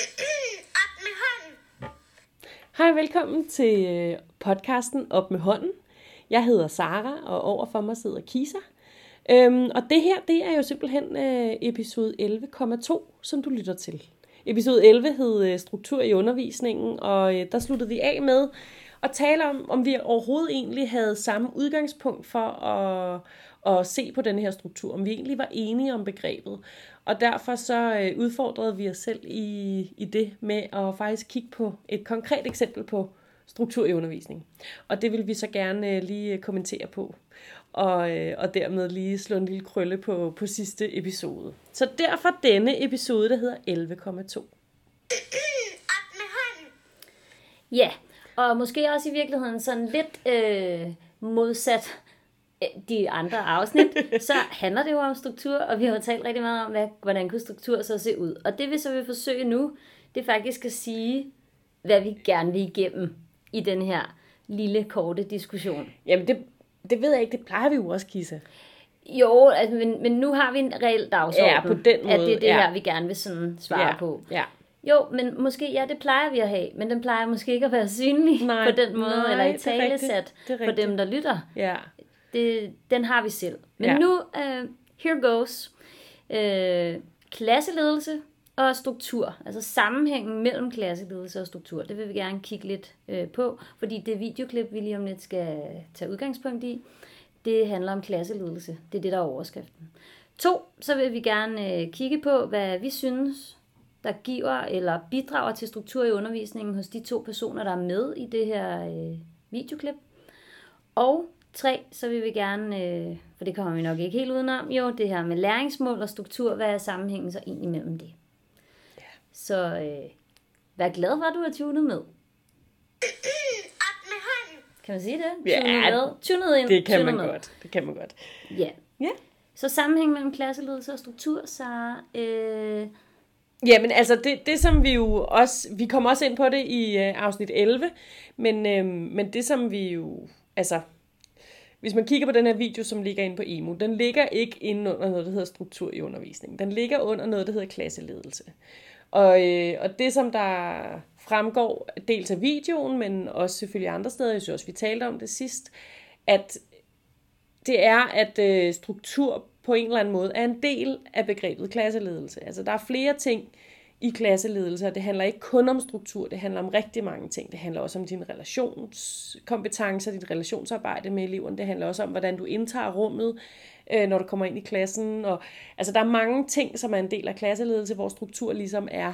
Op med hånden. Hej, velkommen til øh, podcasten Op med hånden. Jeg hedder Sara, og overfor mig sidder Kisa. Øhm, og det her, det er jo simpelthen øh, episode 11,2, som du lytter til. Episode 11 hed øh, Struktur i undervisningen, og øh, der sluttede vi af med at tale om, om vi overhovedet egentlig havde samme udgangspunkt for at, at se på den her struktur, om vi egentlig var enige om begrebet. Og derfor så øh, udfordrede vi os selv i, i det med at faktisk kigge på et konkret eksempel på struktur i undervisning. Og det vil vi så gerne øh, lige kommentere på. Og, øh, og dermed lige slå en lille krølle på, på sidste episode. Så derfor denne episode, der hedder 11,2. Op med hånden. Ja, og måske også i virkeligheden sådan lidt øh, modsat øh, de andre afsnit, så handler det jo om struktur, og vi har jo talt rigtig meget om, hvad, hvordan kunne struktur så se ud. Og det vi så vil forsøge nu, det er faktisk at sige, hvad vi gerne vil igennem i den her lille, korte diskussion. Jamen det, det ved jeg ikke, det plejer vi jo også, Kisa. Jo, altså, men, men nu har vi en reel dagsorden, Ja, på den at måde, det er det ja. her, vi gerne vil sådan svare ja. på. Ja. Jo, men måske, ja, det plejer vi at have, men den plejer måske ikke at være synlig Nej, på den måde, nej, eller i talesat for dem, der lytter. Ja. Det, den har vi selv. Men Ja. nu, uh, here goes. Uh, klasseledelse og struktur, altså sammenhængen mellem klasseledelse og struktur, det vil vi gerne kigge lidt uh, på, fordi det videoklip, vi lige om lidt skal tage udgangspunkt i, det handler om klasseledelse. Det er det, der er overskriften. To, så vil vi gerne uh, kigge på, hvad vi synes, der giver eller bidrager til struktur i undervisningen hos de to personer, der er med i det her uh, videoklip. Og tre, så vil vi gerne, øh, for det kommer vi nok ikke helt udenom, jo, det her med læringsmål og struktur, hvad er sammenhængen så ind imellem det? Ja. Så øh, vær glad for, at du har tunet med. Op med hånden. Kan man sige det? Ja, tunet med. Tunet ind. Det kan tunet man med. godt. Det kan man godt. Ja. Ja. Så sammenhæng mellem klasseledelse og struktur, så øh, Jamen altså, det, det som vi jo også, vi kommer også ind på det i øh, afsnit 11, men, øh, men det som vi jo, altså, hvis man kigger på den her video, som ligger inde på EMU, den ligger ikke inde under noget, der hedder struktur i undervisningen. Den ligger under noget, der hedder klasseledelse. Og, øh, og det, som der fremgår dels af videoen, men også selvfølgelig andre steder, jeg synes også, vi talte om det sidst, at det er, at øh, struktur på en eller anden måde er en del af begrebet klasseledelse. Altså der er flere ting i klasseledelse, og det handler ikke kun om struktur, det handler om rigtig mange ting. Det handler også om dine relationskompetencer, dit relationsarbejde med eleverne. Det handler også om, hvordan du indtager rummet, øh, når du kommer ind i klassen. Og, altså der er mange ting, som er en del af klasseledelse, hvor struktur ligesom er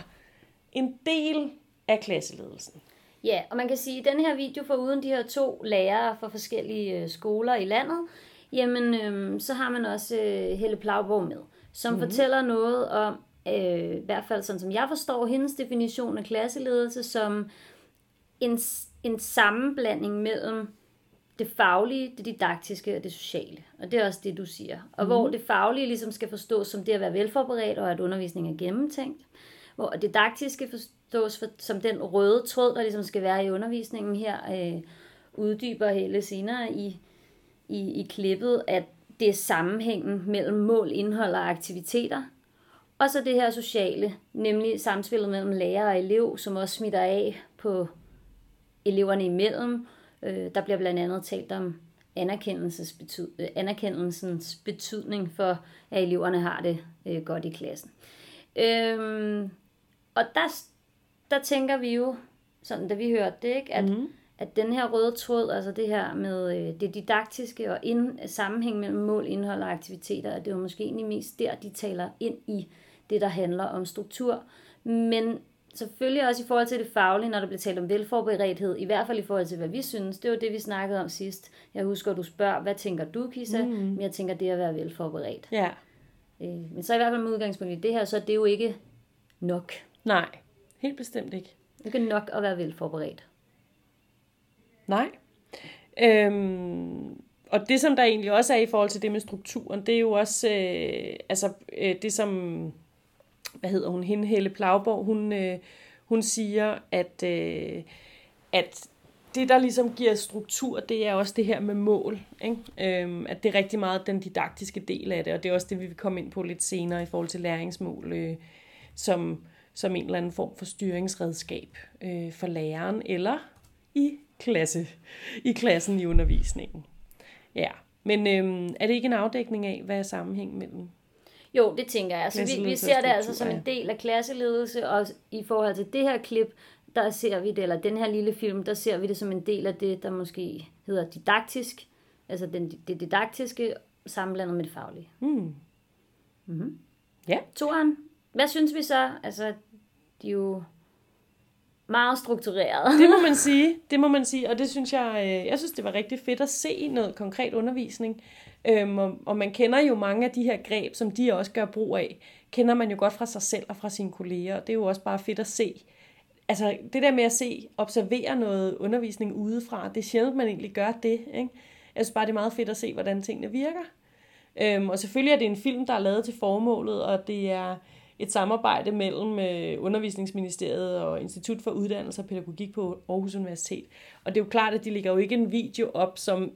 en del af klasseledelsen. Ja, og man kan sige, at den her video, for uden de her to lærere fra forskellige øh, skoler i landet, jamen, øhm, så har man også øh, Helle Plagborg med, som mm-hmm. fortæller noget om, øh, i hvert fald sådan som jeg forstår hendes definition af klasseledelse, som en, en sammenblanding mellem det faglige, det didaktiske og det sociale. Og det er også det, du siger. Og mm. hvor det faglige ligesom skal forstås som det at være velforberedt, og at undervisningen er gennemtænkt. Hvor det didaktiske forstås for, som den røde tråd, der ligesom skal være i undervisningen her, øh, uddyber hele senere i, i, i klippet, at det er sammenhængen mellem mål, indhold og aktiviteter. Og så det her sociale, nemlig samspillet mellem lærer og elev, som også smitter af på eleverne imellem. Øh, der bliver blandt andet talt om anerkendelses betyd, øh, anerkendelsens betydning for, at eleverne har det øh, godt i klassen. Øhm, og der, der tænker vi jo, sådan da vi hørte det, ikke, at, mm at den her røde tråd, altså det her med øh, det didaktiske og ind, sammenhæng mellem mål, indhold og aktiviteter, at det er jo måske egentlig mest der, de taler ind i det, der handler om struktur. Men selvfølgelig også i forhold til det faglige, når der bliver talt om velforberedthed, i hvert fald i forhold til, hvad vi synes. Det var det, vi snakkede om sidst. Jeg husker, at du spørger, hvad tænker du, Kisa? Mm. Men jeg tænker, det at være velforberedt. Ja, Øh, men så i hvert fald med udgangspunkt i det her, så er det jo ikke nok. nej, helt bestemt ikke. Det er ikke nok at være velforberedt. Nej. Øhm, og det, som der egentlig også er i forhold til det med strukturen, det er jo også øh, altså, øh, det, som, hvad hedder hun, hende, Helle Plagborg, hun, øh, hun siger, at, øh, at det, der ligesom giver struktur, det er også det her med mål. Ikke? Øhm, at det er rigtig meget den didaktiske del af det, og det er også det, vi vil komme ind på lidt senere i forhold til læringsmål, øh, som, som en eller anden form for styringsredskab øh, for læreren eller i klasse i klassen i undervisningen. Ja, men øhm, er det ikke en afdækning af, hvad er sammenhæng mellem Jo, det tænker jeg. Så vi, vi ser det altså som en del af klasseledelse, og i forhold til det her klip, der ser vi det, eller den her lille film, der ser vi det som en del af det, der måske hedder didaktisk, altså den, det didaktiske sammenblandet med det faglige. Hmm. Mhm. Ja. Toren, hvad synes vi så? Altså, de er jo meget struktureret. Det må man sige, det må man sige, og det synes jeg, øh, jeg synes, det var rigtig fedt at se noget konkret undervisning. Øhm, og, og man kender jo mange af de her greb, som de også gør brug af, kender man jo godt fra sig selv og fra sine kolleger, og det er jo også bare fedt at se. Altså det der med at se, observere noget undervisning udefra, det er sjældent, man egentlig gør det. Ikke? Jeg synes bare, det er meget fedt at se, hvordan tingene virker. Øhm, og selvfølgelig er det en film, der er lavet til formålet, og det er et samarbejde mellem øh, Undervisningsministeriet og Institut for Uddannelse og Pædagogik på Aarhus Universitet. Og det er jo klart, at de lægger jo ikke en video op, som,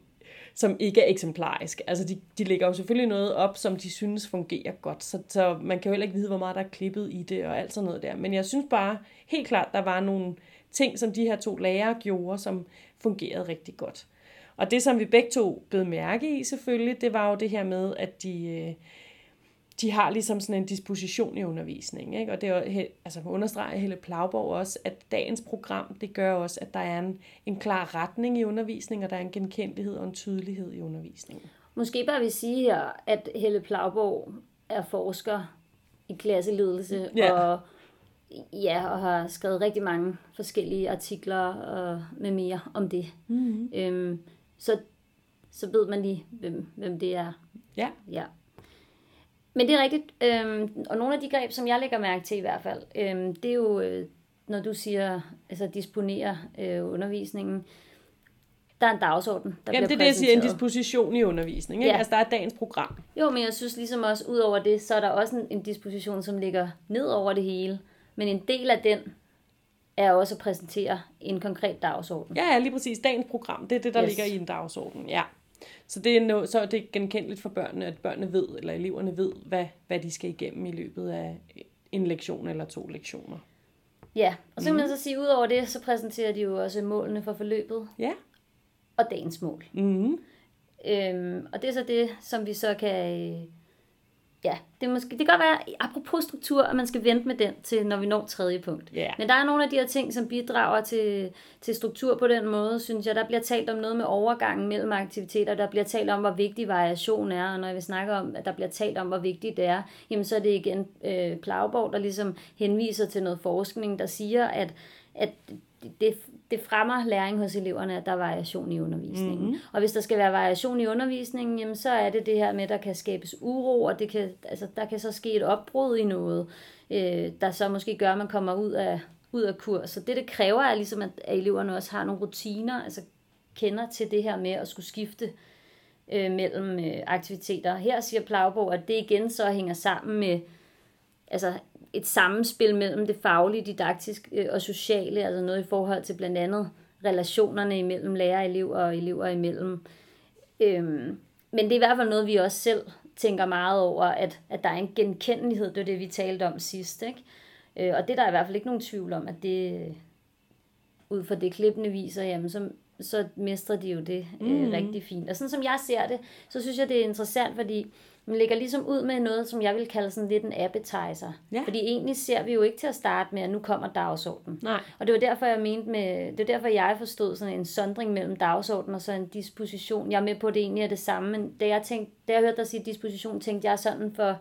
som ikke er eksemplarisk. Altså, de, de lægger jo selvfølgelig noget op, som de synes fungerer godt, så, så man kan jo heller ikke vide, hvor meget der er klippet i det og alt sådan noget der. Men jeg synes bare helt klart, der var nogle ting, som de her to lærere gjorde, som fungerede rigtig godt. Og det, som vi begge to blev mærke i selvfølgelig, det var jo det her med, at de, øh, de har ligesom sådan en disposition i undervisningen. Ikke? Og det er altså understreger Helle Plagborg også, at dagens program, det gør også, at der er en, en klar retning i undervisningen, og der er en genkendelighed og en tydelighed i undervisningen. Måske bare vi sige her, at Helle Plagborg er forsker i klasseledelse, Ja. og ja, og har skrevet rigtig mange forskellige artikler og med mere om det. Mm-hmm. Øhm, så, så ved man lige, hvem, hvem det er. Ja, Ja. Men det er rigtigt, øhm, og nogle af de greb, som jeg lægger mærke til i hvert fald, øhm, det er jo, øh, når du siger, altså disponere øh, undervisningen, der er en dagsorden, der Jamen, det bliver er det, jeg siger, en disposition i undervisningen. Ikke? Ja. Altså, der er dagens program. Jo, men jeg synes ligesom også, ud over det, så er der også en, en disposition, som ligger ned over det hele. Men en del af den er også at præsentere en konkret dagsorden. Ja, ja, lige præcis. Dagens program, det er det, der yes. ligger i en dagsorden. Ja. Så det er, no, så er det genkendeligt for børnene, at børnene ved, eller eleverne ved, hvad, hvad de skal igennem i løbet af en lektion eller to lektioner. Ja, og så kan Mhm. man så sige, ud over det, så præsenterer de jo også målene for forløbet Ja. og dagens mål. Mm-hmm. Øhm, og det er så det, som vi så kan... Ja, det, er måske, det kan godt være, apropos struktur, at man skal vente med den til, når vi når tredje punkt. Ja. Men der er nogle af de her ting, som bidrager til, til struktur på den måde, synes jeg. Der bliver talt om noget med overgangen mellem aktiviteter. Der bliver talt om, hvor vigtig variation er. Og når vi snakker om, at der bliver talt om, hvor vigtigt det er, jamen så er det igen øh, Plagborg, der ligesom henviser til noget forskning, der siger, at, at det, det fremmer læring hos eleverne, at der er variation i undervisningen. Mm-hmm. Og hvis der skal være variation i undervisningen, jamen, så er det det her med, at der kan skabes uro, og det kan, altså, der kan så ske et opbrud i noget, øh, der så måske gør, at man kommer ud af, ud af kurs. Så det, det kræver, er ligesom, at, at eleverne også har nogle rutiner, altså kender til det her med at skulle skifte øh, mellem øh, aktiviteter. Her siger Plagborg, at det igen så hænger sammen med altså et sammenspil mellem det faglige, didaktiske øh, og sociale, altså noget i forhold til blandt andet relationerne imellem lærer og elev og elever imellem. Øhm, men det er i hvert fald noget, vi også selv tænker meget over, at, at der er en genkendelighed, det er det, vi talte om sidst. Ikke? Øh, og det er der i hvert fald ikke nogen tvivl om, at det ud fra det klippene viser, jamen så, så mestrer de jo det øh, Mhm. rigtig fint. Og sådan som jeg ser det, så synes jeg, det er interessant, fordi man lægger ligesom ud med noget, som jeg vil kalde sådan lidt en appetizer. Ja. Fordi egentlig ser vi jo ikke til at starte med, at nu kommer dagsordenen. Nej. Og det var derfor, jeg mente med, det var derfor, jeg forstod sådan en sondring mellem dagsordenen og så en disposition. Jeg er med på, at det egentlig er det samme, men da jeg, tænkte, da jeg hørte dig sige disposition, tænkte jeg sådan for,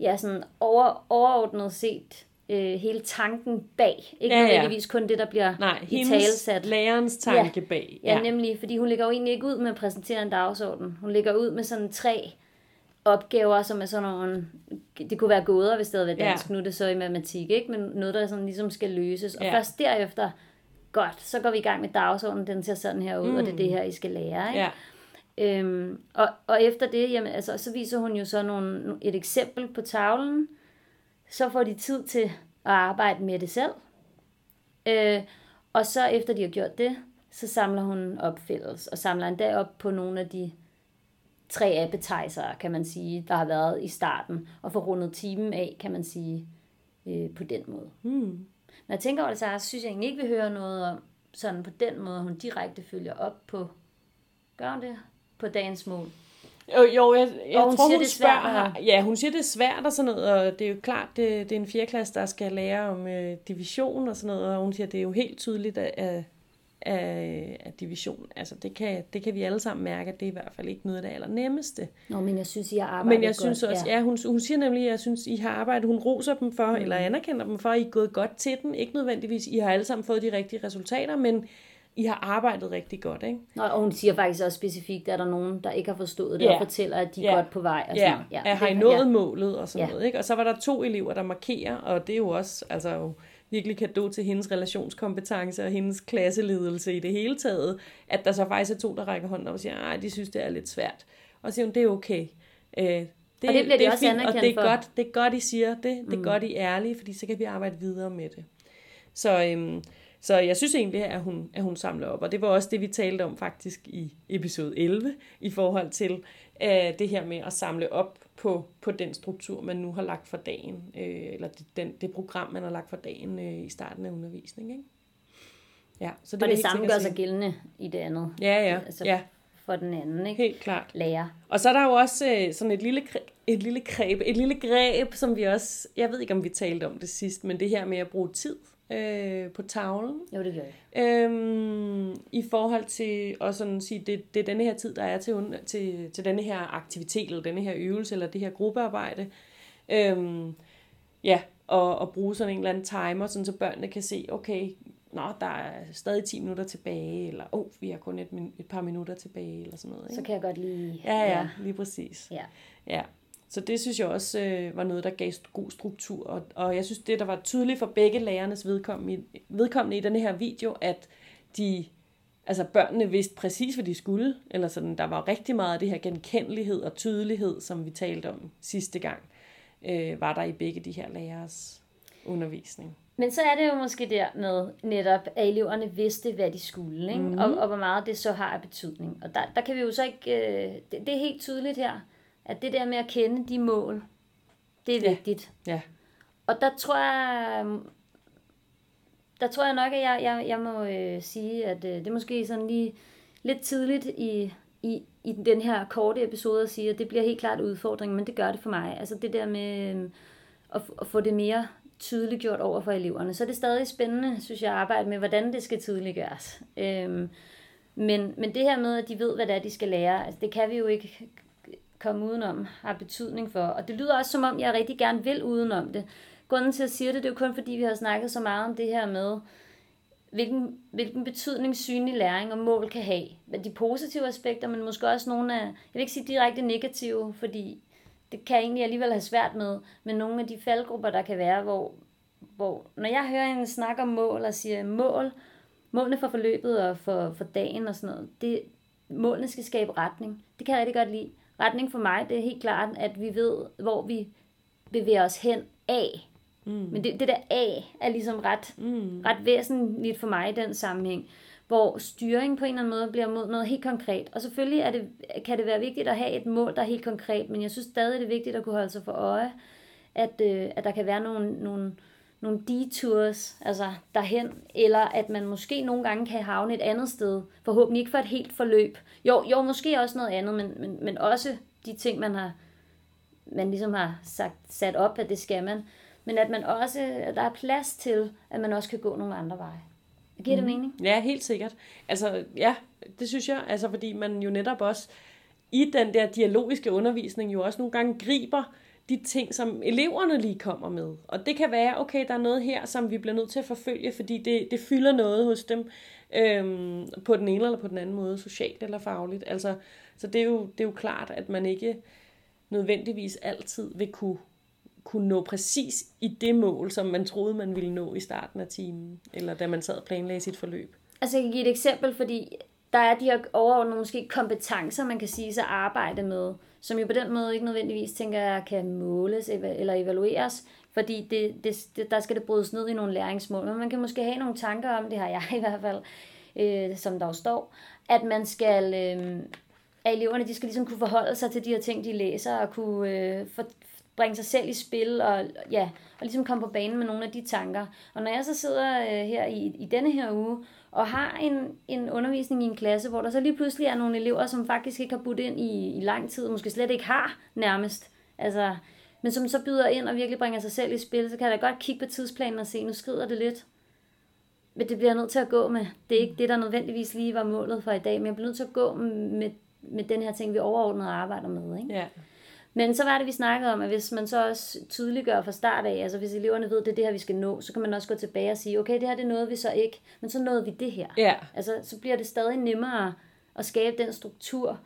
ja, sådan over, overordnet set, øh, hele tanken bag. Ikke Ja, ja, ja. nødvendigvis kun det, der bliver Nej, i talesat. lærerens tanke bag. Ja, nemlig, fordi hun lægger jo egentlig ikke ud med at præsentere en dagsorden. Hun lægger ud med sådan tre opgaver, som er sådan nogle, det kunne være gåder, hvis det havde været Ja. dansk, nu er det så i matematik, ikke? men noget, der sådan ligesom skal løses. Og Ja. først derefter, godt, så går vi i gang med dagsordenen, den ser sådan her ud, mm. og det er det her, I skal lære. Ikke? Ja. Øhm, og, og efter det, jamen, altså, så viser hun jo så nogle, et eksempel på tavlen. Så får de tid til at arbejde med det selv. Øh, og så efter de har gjort det, så samler hun op fælles, og samler endda op på nogle af de tre appetizer, kan man sige, der har været i starten, og får rundet timen af, kan man sige, øh, på den måde. Hmm. Når jeg tænker over det, så synes jeg egentlig ikke, vi hører noget om, sådan på den måde, hun direkte følger op på, gør hun det, på dagens mål. Jo, jo jeg, jeg Og hun tror, siger, hun det er svært spørger... at- Ja, hun siger, det er svært og sådan noget, og det er jo klart, det, det er en fjerdeklasse, der skal lære om øh, division og sådan noget, og hun siger, det er jo helt tydeligt af, af, af, af division. Altså, det kan, det kan vi alle sammen mærke, at det er i hvert fald ikke noget af det allernemmeste. Nå, men jeg synes, I har arbejdet Men jeg godt. synes også, ja, hun, hun siger nemlig, at jeg synes, I har arbejdet, hun roser dem for, Mm. eller anerkender dem for, at I er gået godt til den. Ikke nødvendigvis, I har alle sammen fået de rigtige resultater, men I har arbejdet rigtig godt, ikke? Nå, og hun siger faktisk også specifikt, at der er nogen, der ikke har forstået det, Ja. og fortæller, at de er Ja. godt på vej. Og Ja, sådan. ja, har I nået ja. målet og sådan Ja. noget, ikke? Og så var der to elever, der markerer, og det er jo også altså, virkelig kado til hendes relationskompetence og hendes klasseledelse i det hele taget, at der så faktisk er to, der rækker hånden op og siger, nej, de synes, det er lidt svært. Og siger hun, det er okay. Øh, det, Og det bliver de er også fint, og det er, for. godt, det er godt, I siger det. Det er mm. godt, I er ærlige, fordi så kan vi arbejde videre med det. Så, øhm, så jeg synes egentlig, at hun, at hun samler op, og det var også det, vi talte om faktisk i episode 11, i forhold til øh, det her med at samle op på, på den struktur, man nu har lagt for dagen, øh, eller det, den, det program, man har lagt for dagen øh, i starten af undervisningen. Ikke? Ja, så det Og det samme gør sig gældende i det andet. Ja, ja, Altså, ja, For den anden, ikke? helt klart. Lærer. Og så er der jo også øh, sådan et lille, et lille greb, et lille greb, som vi også, jeg ved ikke om vi talte om det sidst, men det her med at bruge tid øh, på tavlen, Jo, det gør jeg. øhm, i forhold til at sådan sige, det, det er denne her tid, der er til, til, til denne her aktivitet, eller denne her øvelse, eller det her gruppearbejde. Øhm, ja, og, og bruge sådan en eller anden timer, sådan så børnene kan se, okay, nå, der er stadig 10 minutter tilbage, eller åh, oh, vi har kun et, min- et par minutter tilbage, eller sådan noget. Ikke? Så kan jeg godt lige... Ja, ja, lige præcis. ja. Ja, så det synes jeg også øh, var noget, der gav god struktur. Og, og jeg synes, det der var tydeligt for begge lærernes vedkommende, i- vedkommende i denne her video, at de, altså børnene vidste præcis, hvad de skulle. Eller sådan, der var rigtig meget af det her genkendelighed og tydelighed, som vi talte om sidste gang, øh, var der i begge de her lærers undervisning. Men så er det jo måske der med netop, at eleverne vidste, hvad de skulle, ikke? Mm. Og, og hvor meget det så har af betydning. Og der, der kan vi jo så ikke... Øh, det, det er helt tydeligt her, at det der med at kende de mål, det er Ja. vigtigt. Ja, Og der tror jeg... Der tror jeg nok, at jeg, jeg, jeg må øh, sige, at øh, det er måske sådan lige lidt tidligt i, i, i den her korte episode at sige, at det bliver helt klart udfordring, men det gør det for mig. Altså det der med øh, at, at få det mere tydeligt gjort over for eleverne. Så er det stadig spændende, synes jeg, at arbejde med, hvordan det skal tydeliggøres. Øhm, men, men det her med, at de ved, hvad det er, de skal lære, altså det kan vi jo ikke komme udenom, har betydning for. Og det lyder også som om, jeg rigtig gerne vil udenom det. Grunden til, at jeg siger det, det er jo kun fordi, vi har snakket så meget om det her med, hvilken, hvilken betydning synlig læring og mål kan have. De positive aspekter, men måske også nogle af, jeg vil ikke sige direkte negative, fordi det kan jeg egentlig alligevel have svært med, men nogle af de faldgrupper, der kan være, hvor, hvor når jeg hører en snak om mål og siger mål, målene for forløbet og for, for dagen og sådan noget, det, målene skal skabe retning. Det kan jeg rigtig godt lide. Retning for mig, det er helt klart, at vi ved, hvor vi bevæger os hen af. Mm. Men det, det der A er ligesom ret, mm. ret væsentligt for mig i den sammenhæng, hvor styring på en eller anden måde bliver mod noget helt konkret. Og selvfølgelig er det, kan det være vigtigt at have et mål, der er helt konkret, men jeg synes stadig, det er vigtigt at kunne holde sig for øje, at, øh, at der kan være nogle, nogle, nogle detours altså derhen, eller at man måske nogle gange kan havne et andet sted, forhåbentlig ikke for et helt forløb. Jo, jo måske også noget andet, men, men, men også de ting, man har man ligesom har sagt, sat op, at det skal man. Men at man også, at der er plads til, at man også kan gå nogle andre veje. Giver det mening? Ja, helt sikkert. Altså, ja, det synes jeg. Altså, fordi man jo netop også i den der dialogiske undervisning jo også nogle gange griber de ting, som eleverne lige kommer med. Og det kan være, okay, der er noget her, som vi bliver nødt til at forfølge, fordi det, det fylder noget hos dem øhm, på den ene eller på den anden måde, socialt eller fagligt. Altså, så det er, jo, det er jo klart, at man ikke nødvendigvis altid vil kunne, kunne nå præcis i det mål, som man troede, man ville nå i starten af timen, eller da man sad og planlagde sit forløb. Altså jeg kan give et eksempel, fordi der er de her overordnede måske kompetencer, man kan sige, sig arbejde med, som jo på den måde ikke nødvendigvis tænker jeg kan måles eller evalueres, fordi det, det, det, der skal det brydes ned i nogle læringsmål. Men man kan måske have nogle tanker om, det har jeg i hvert fald, øh, som der jo står, at man skal, øh, at eleverne de skal ligesom kunne forholde sig til de her ting, de læser, og kunne øh, for, bringe sig selv i spil, og, ja, og ligesom komme på banen med nogle af de tanker. Og når jeg så sidder øh, her i, i denne her uge, og har en, en undervisning i en klasse, hvor der så lige pludselig er nogle elever, som faktisk ikke har budt ind i, i lang tid, og måske slet ikke har nærmest, altså, men som så byder ind og virkelig bringer sig selv i spil, så kan jeg da godt kigge på tidsplanen og se, nu skrider det lidt. Men det bliver jeg nødt til at gå med. Det er ikke det, der nødvendigvis lige var målet for i dag, men jeg bliver nødt til at gå med, med den her ting, vi overordnet arbejder med. Ikke? Ja. Men så var det, vi snakkede om, at hvis man så også tydeliggør fra start af, altså hvis eleverne ved, det er det her, vi skal nå, så kan man også gå tilbage og sige, okay, det her det nåede vi så ikke, men så nåede vi det her. Ja. Altså, så bliver det stadig nemmere at skabe den struktur.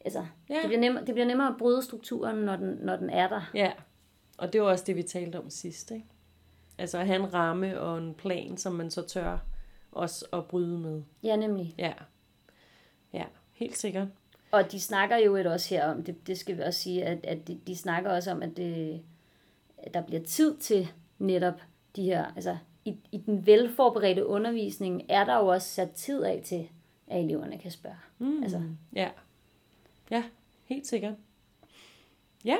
Altså, Ja. det, bliver nemmere, det bliver nemmere at bryde strukturen, når den, når den er der. Ja, og det var også det, vi talte om sidst, ikke? Altså at have en ramme og en plan, som man så tør også at bryde med. Ja, nemlig. Ja, ja helt sikkert. Og de snakker jo et også her om, det, det skal vi også sige, at, at de, de snakker også om, at, det, at der bliver tid til netop de her, altså i, i den velforberedte undervisning, er der jo også sat tid af til, at eleverne kan spørge. Mm. Altså, Ja, ja, helt sikkert. Ja.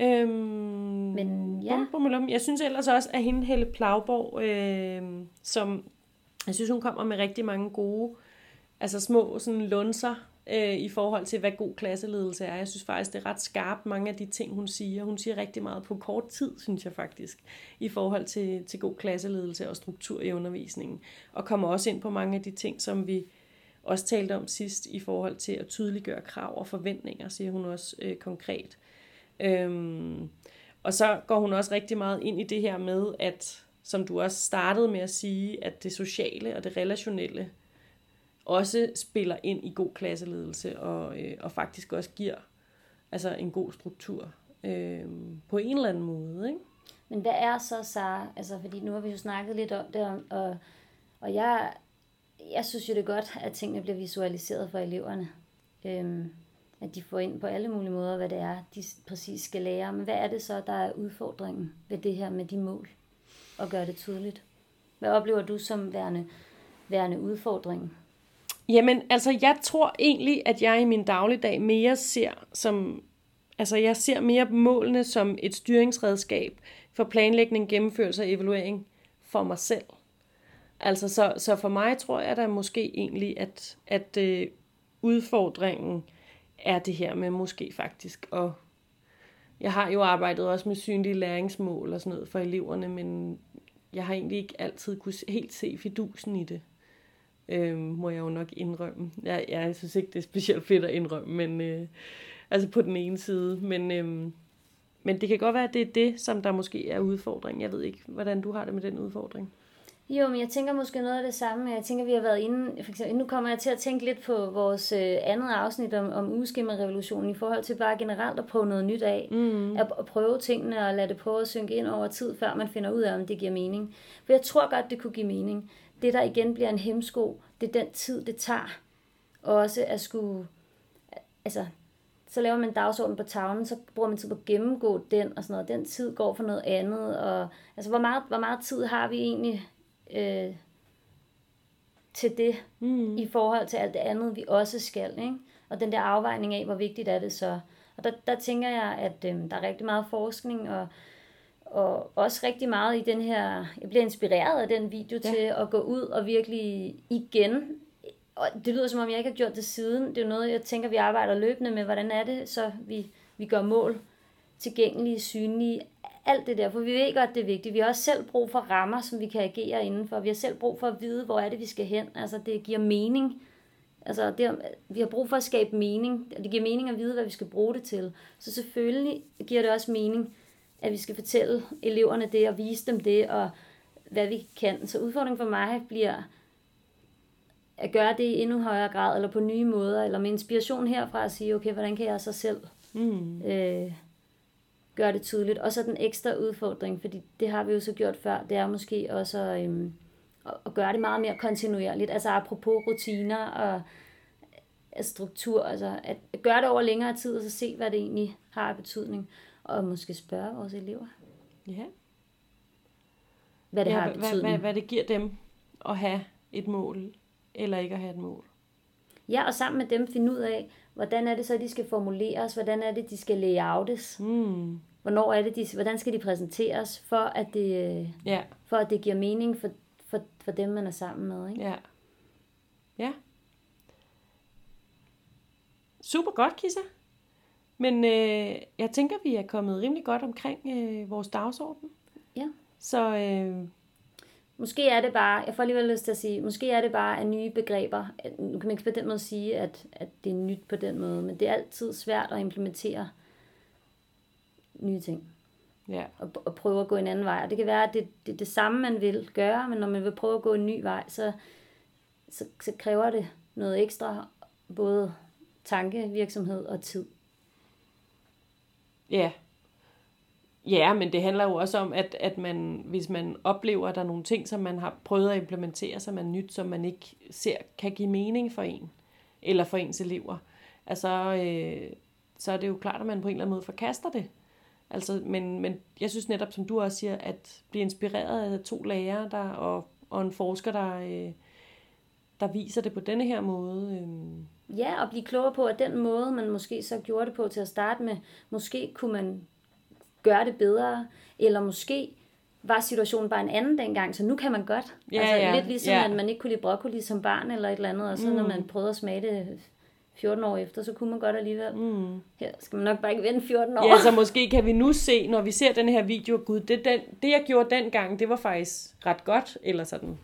Øhm, Men ja. bum, bum, bum. Jeg synes ellers også, at hende Helle Plagborg, øh, som jeg synes, hun kommer med rigtig mange gode, altså små sådan lunser øh, i forhold til, hvad god klasseledelse er. Jeg synes faktisk, det er ret skarpt, mange af de ting, hun siger. Hun siger rigtig meget på kort tid, synes jeg faktisk, i forhold til, til god klasseledelse og struktur i undervisningen. Og kommer også ind på mange af de ting, som vi også talte om sidst i forhold til at tydeliggøre krav og forventninger, siger hun også øh, konkret. Øhm, og så går hun også rigtig meget ind i det her med, at som du også startede med at sige, at det sociale og det relationelle også spiller ind i god klasseledelse og, øh, og faktisk også giver altså en god struktur øh, på en eller anden måde. Ikke? Men hvad er så, Sara? Altså, fordi nu har vi jo snakket lidt om det, og- og, jeg, jeg synes jo det er godt, at tingene bliver visualiseret for eleverne. Øhm, at de får ind på alle mulige måder, hvad det er, de præcis skal lære. Men hvad er det så, der er udfordringen ved det her med de mål? Og gøre det tydeligt. Hvad oplever du som værende, værende udfordringen? Jamen, altså, jeg tror egentlig, at jeg i min dagligdag mere ser som, altså, jeg ser mere målene som et styringsredskab for planlægning, gennemførelse og evaluering for mig selv. Altså, så, så for mig tror jeg da måske egentlig, at, at øh, udfordringen er det her med måske faktisk at jeg har jo arbejdet også med synlige læringsmål og sådan noget for eleverne, men jeg har egentlig ikke altid kunne helt se fidusen i det øh, må jeg jo nok indrømme. Jeg, jeg synes ikke, det er specielt fedt at indrømme, men øh, altså på den ene side. Men, øh, men det kan godt være, at det er det, som der måske er udfordring. Jeg ved ikke, hvordan du har det med den udfordring. Jo, men jeg tænker måske noget af det samme. Jeg tænker, vi har været inde, for eksempel, nu kommer jeg til at tænke lidt på vores øh, andet afsnit om, om ugeskemarevolutionen i forhold til bare generelt at prøve noget nyt af. Mm. At, at prøve tingene og lade det prøve at synke ind over tid, før man finder ud af, om det giver mening. For jeg tror godt, det kunne give mening. Det, der igen bliver en hemsko, det er den tid, det tager. Også at skulle, altså, så laver man en dagsorden på tavlen, så bruger man tid på at gennemgå den og sådan noget. Den tid går for noget andet. Og, altså, hvor meget, hvor meget tid har vi egentlig øh, til det, mm. i forhold til alt det andet, vi også skal. Ikke? Og den der afvejning af, hvor vigtigt er det så. Og der, der tænker jeg, at øh, der er rigtig meget forskning, og, og også rigtig meget i den her... Jeg bliver inspireret af den video ja. til at gå ud og virkelig igen... Og det lyder som om, jeg ikke har gjort det siden. Det er noget, jeg tænker, vi arbejder løbende med. Hvordan er det, så vi, vi gør mål tilgængelige, synlige, alt det der, for vi ved godt, det er vigtigt. Vi har også selv brug for rammer, som vi kan agere indenfor. Vi har selv brug for at vide, hvor er det, vi skal hen. Altså, det giver mening. Altså, det, vi har brug for at skabe mening, og det giver mening at vide, hvad vi skal bruge det til. Så selvfølgelig giver det også mening, at vi skal fortælle eleverne det, og vise dem det, og hvad vi kan. Så udfordringen for mig bliver at gøre det i endnu højere grad, eller på nye måder, eller med inspiration herfra at sige, okay, hvordan kan jeg så selv Mm. øh, gøre det tydeligt. Og så den ekstra udfordring, fordi det har vi jo så gjort før, det er måske også øhm, at, at gøre det meget mere kontinuerligt. Altså apropos rutiner og øh, struktur, altså at at gøre det over længere tid, og så se, hvad det egentlig har af betydning. Og måske spørge vores elever, Ja, hvad det ja har hvad, hvad, hvad, det giver dem at have et mål, eller ikke at have et mål. Ja, og sammen med dem finde ud af, hvordan er det så, de skal formuleres? Hvordan er det, de skal layoutes? Mm. Hvornår er det, de, hvordan skal de præsenteres, for at det, Ja, for at det giver mening for, for, for dem, man er sammen med? Ikke? ja. Ja. Super godt, Kissa. Men øh, jeg tænker, vi er kommet rimelig godt omkring øh, vores dagsorden. Ja. Så øh, Måske er det bare, jeg får alligevel lyst til at sige, måske er det bare af nye begreber. Nu kan man ikke på den måde sige, at, at det er nyt på den måde, men det er altid svært at implementere nye ting. ja, Og, og prøve at gå en anden vej. Og det kan være, at det, det er det samme, man vil gøre, men når man vil prøve at gå en ny vej, så, så, så kræver det noget ekstra, både tankevirksomhed og tid. Ja. Ja, men det handler jo også om, at, at man, hvis man oplever, at der er nogle ting, som man har prøvet at implementere, som er nyt, som man ikke ser kan give mening for en, eller for ens elever, altså, øh, så er det jo klart, at man på en eller anden måde forkaster det. Altså, men, men jeg synes netop, som du også siger, at blive inspireret af to lærere der, og, og en forsker, der, øh, der viser det på denne her måde. Øh, Ja, og blive klogere på, at den måde, man måske så gjorde det på til at starte med, måske kunne man gøre det bedre, eller måske var situationen bare en anden dengang, så nu kan man godt. Ja, altså ja, lidt ligesom, ja. at man ikke kunne lide broccoli som barn eller et eller andet, og så mm. når man prøvede at smage det 14 år efter, så kunne man godt alligevel. Mm. Her skal man nok bare ikke vente 14 år. Ja, så måske kan vi nu se, når vi ser den her video, gud, det, den, det jeg gjorde dengang, det var faktisk ret godt, eller sådan.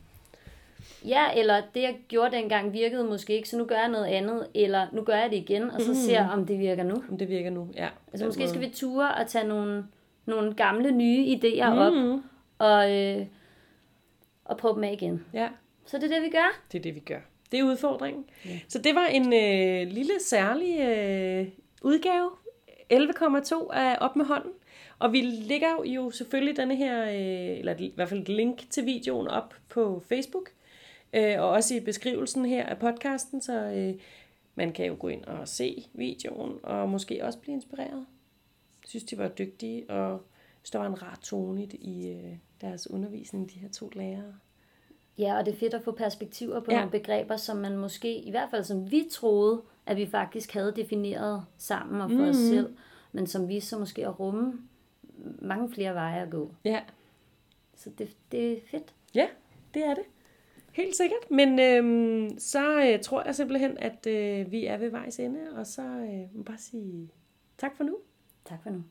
Ja, eller det jeg gjorde dengang virkede måske ikke, så nu gør jeg noget andet, eller nu gør jeg det igen, og så mm. ser om det virker nu. Om det virker nu, ja. Altså måske skal vi ture og tage nogle, nogle gamle, nye idéer mm. op, og, øh, og prøve dem af igen. Ja, Så det er det, vi gør. det er det, vi gør. Det er udfordringen. Ja. Så det var en øh, lille særlig øh, udgave, 11,2 af Op med hånden. Og vi lægger jo selvfølgelig denne her, øh, eller i hvert fald et link til videoen op på Facebook, øh, og også i beskrivelsen her af podcasten, så øh, man kan jo gå ind og se videoen, og måske også blive inspireret. Jeg synes, de var dygtige, og der var en rar tone i, øh, deres undervisning, de her to lærere. Ja, og det er fedt at få perspektiver på Ja. nogle begreber, som man måske, i hvert fald som vi troede, at vi faktisk havde defineret sammen og for mm. os selv, men som vi så måske at rumme mange flere veje at gå. Ja, Så det, det er fedt. Ja, det er det. Helt sikkert. Men øhm, så øh, tror jeg simpelthen, at øh, vi er ved vejs ende, og så øh, må bare sige tak for nu. Tak for nu.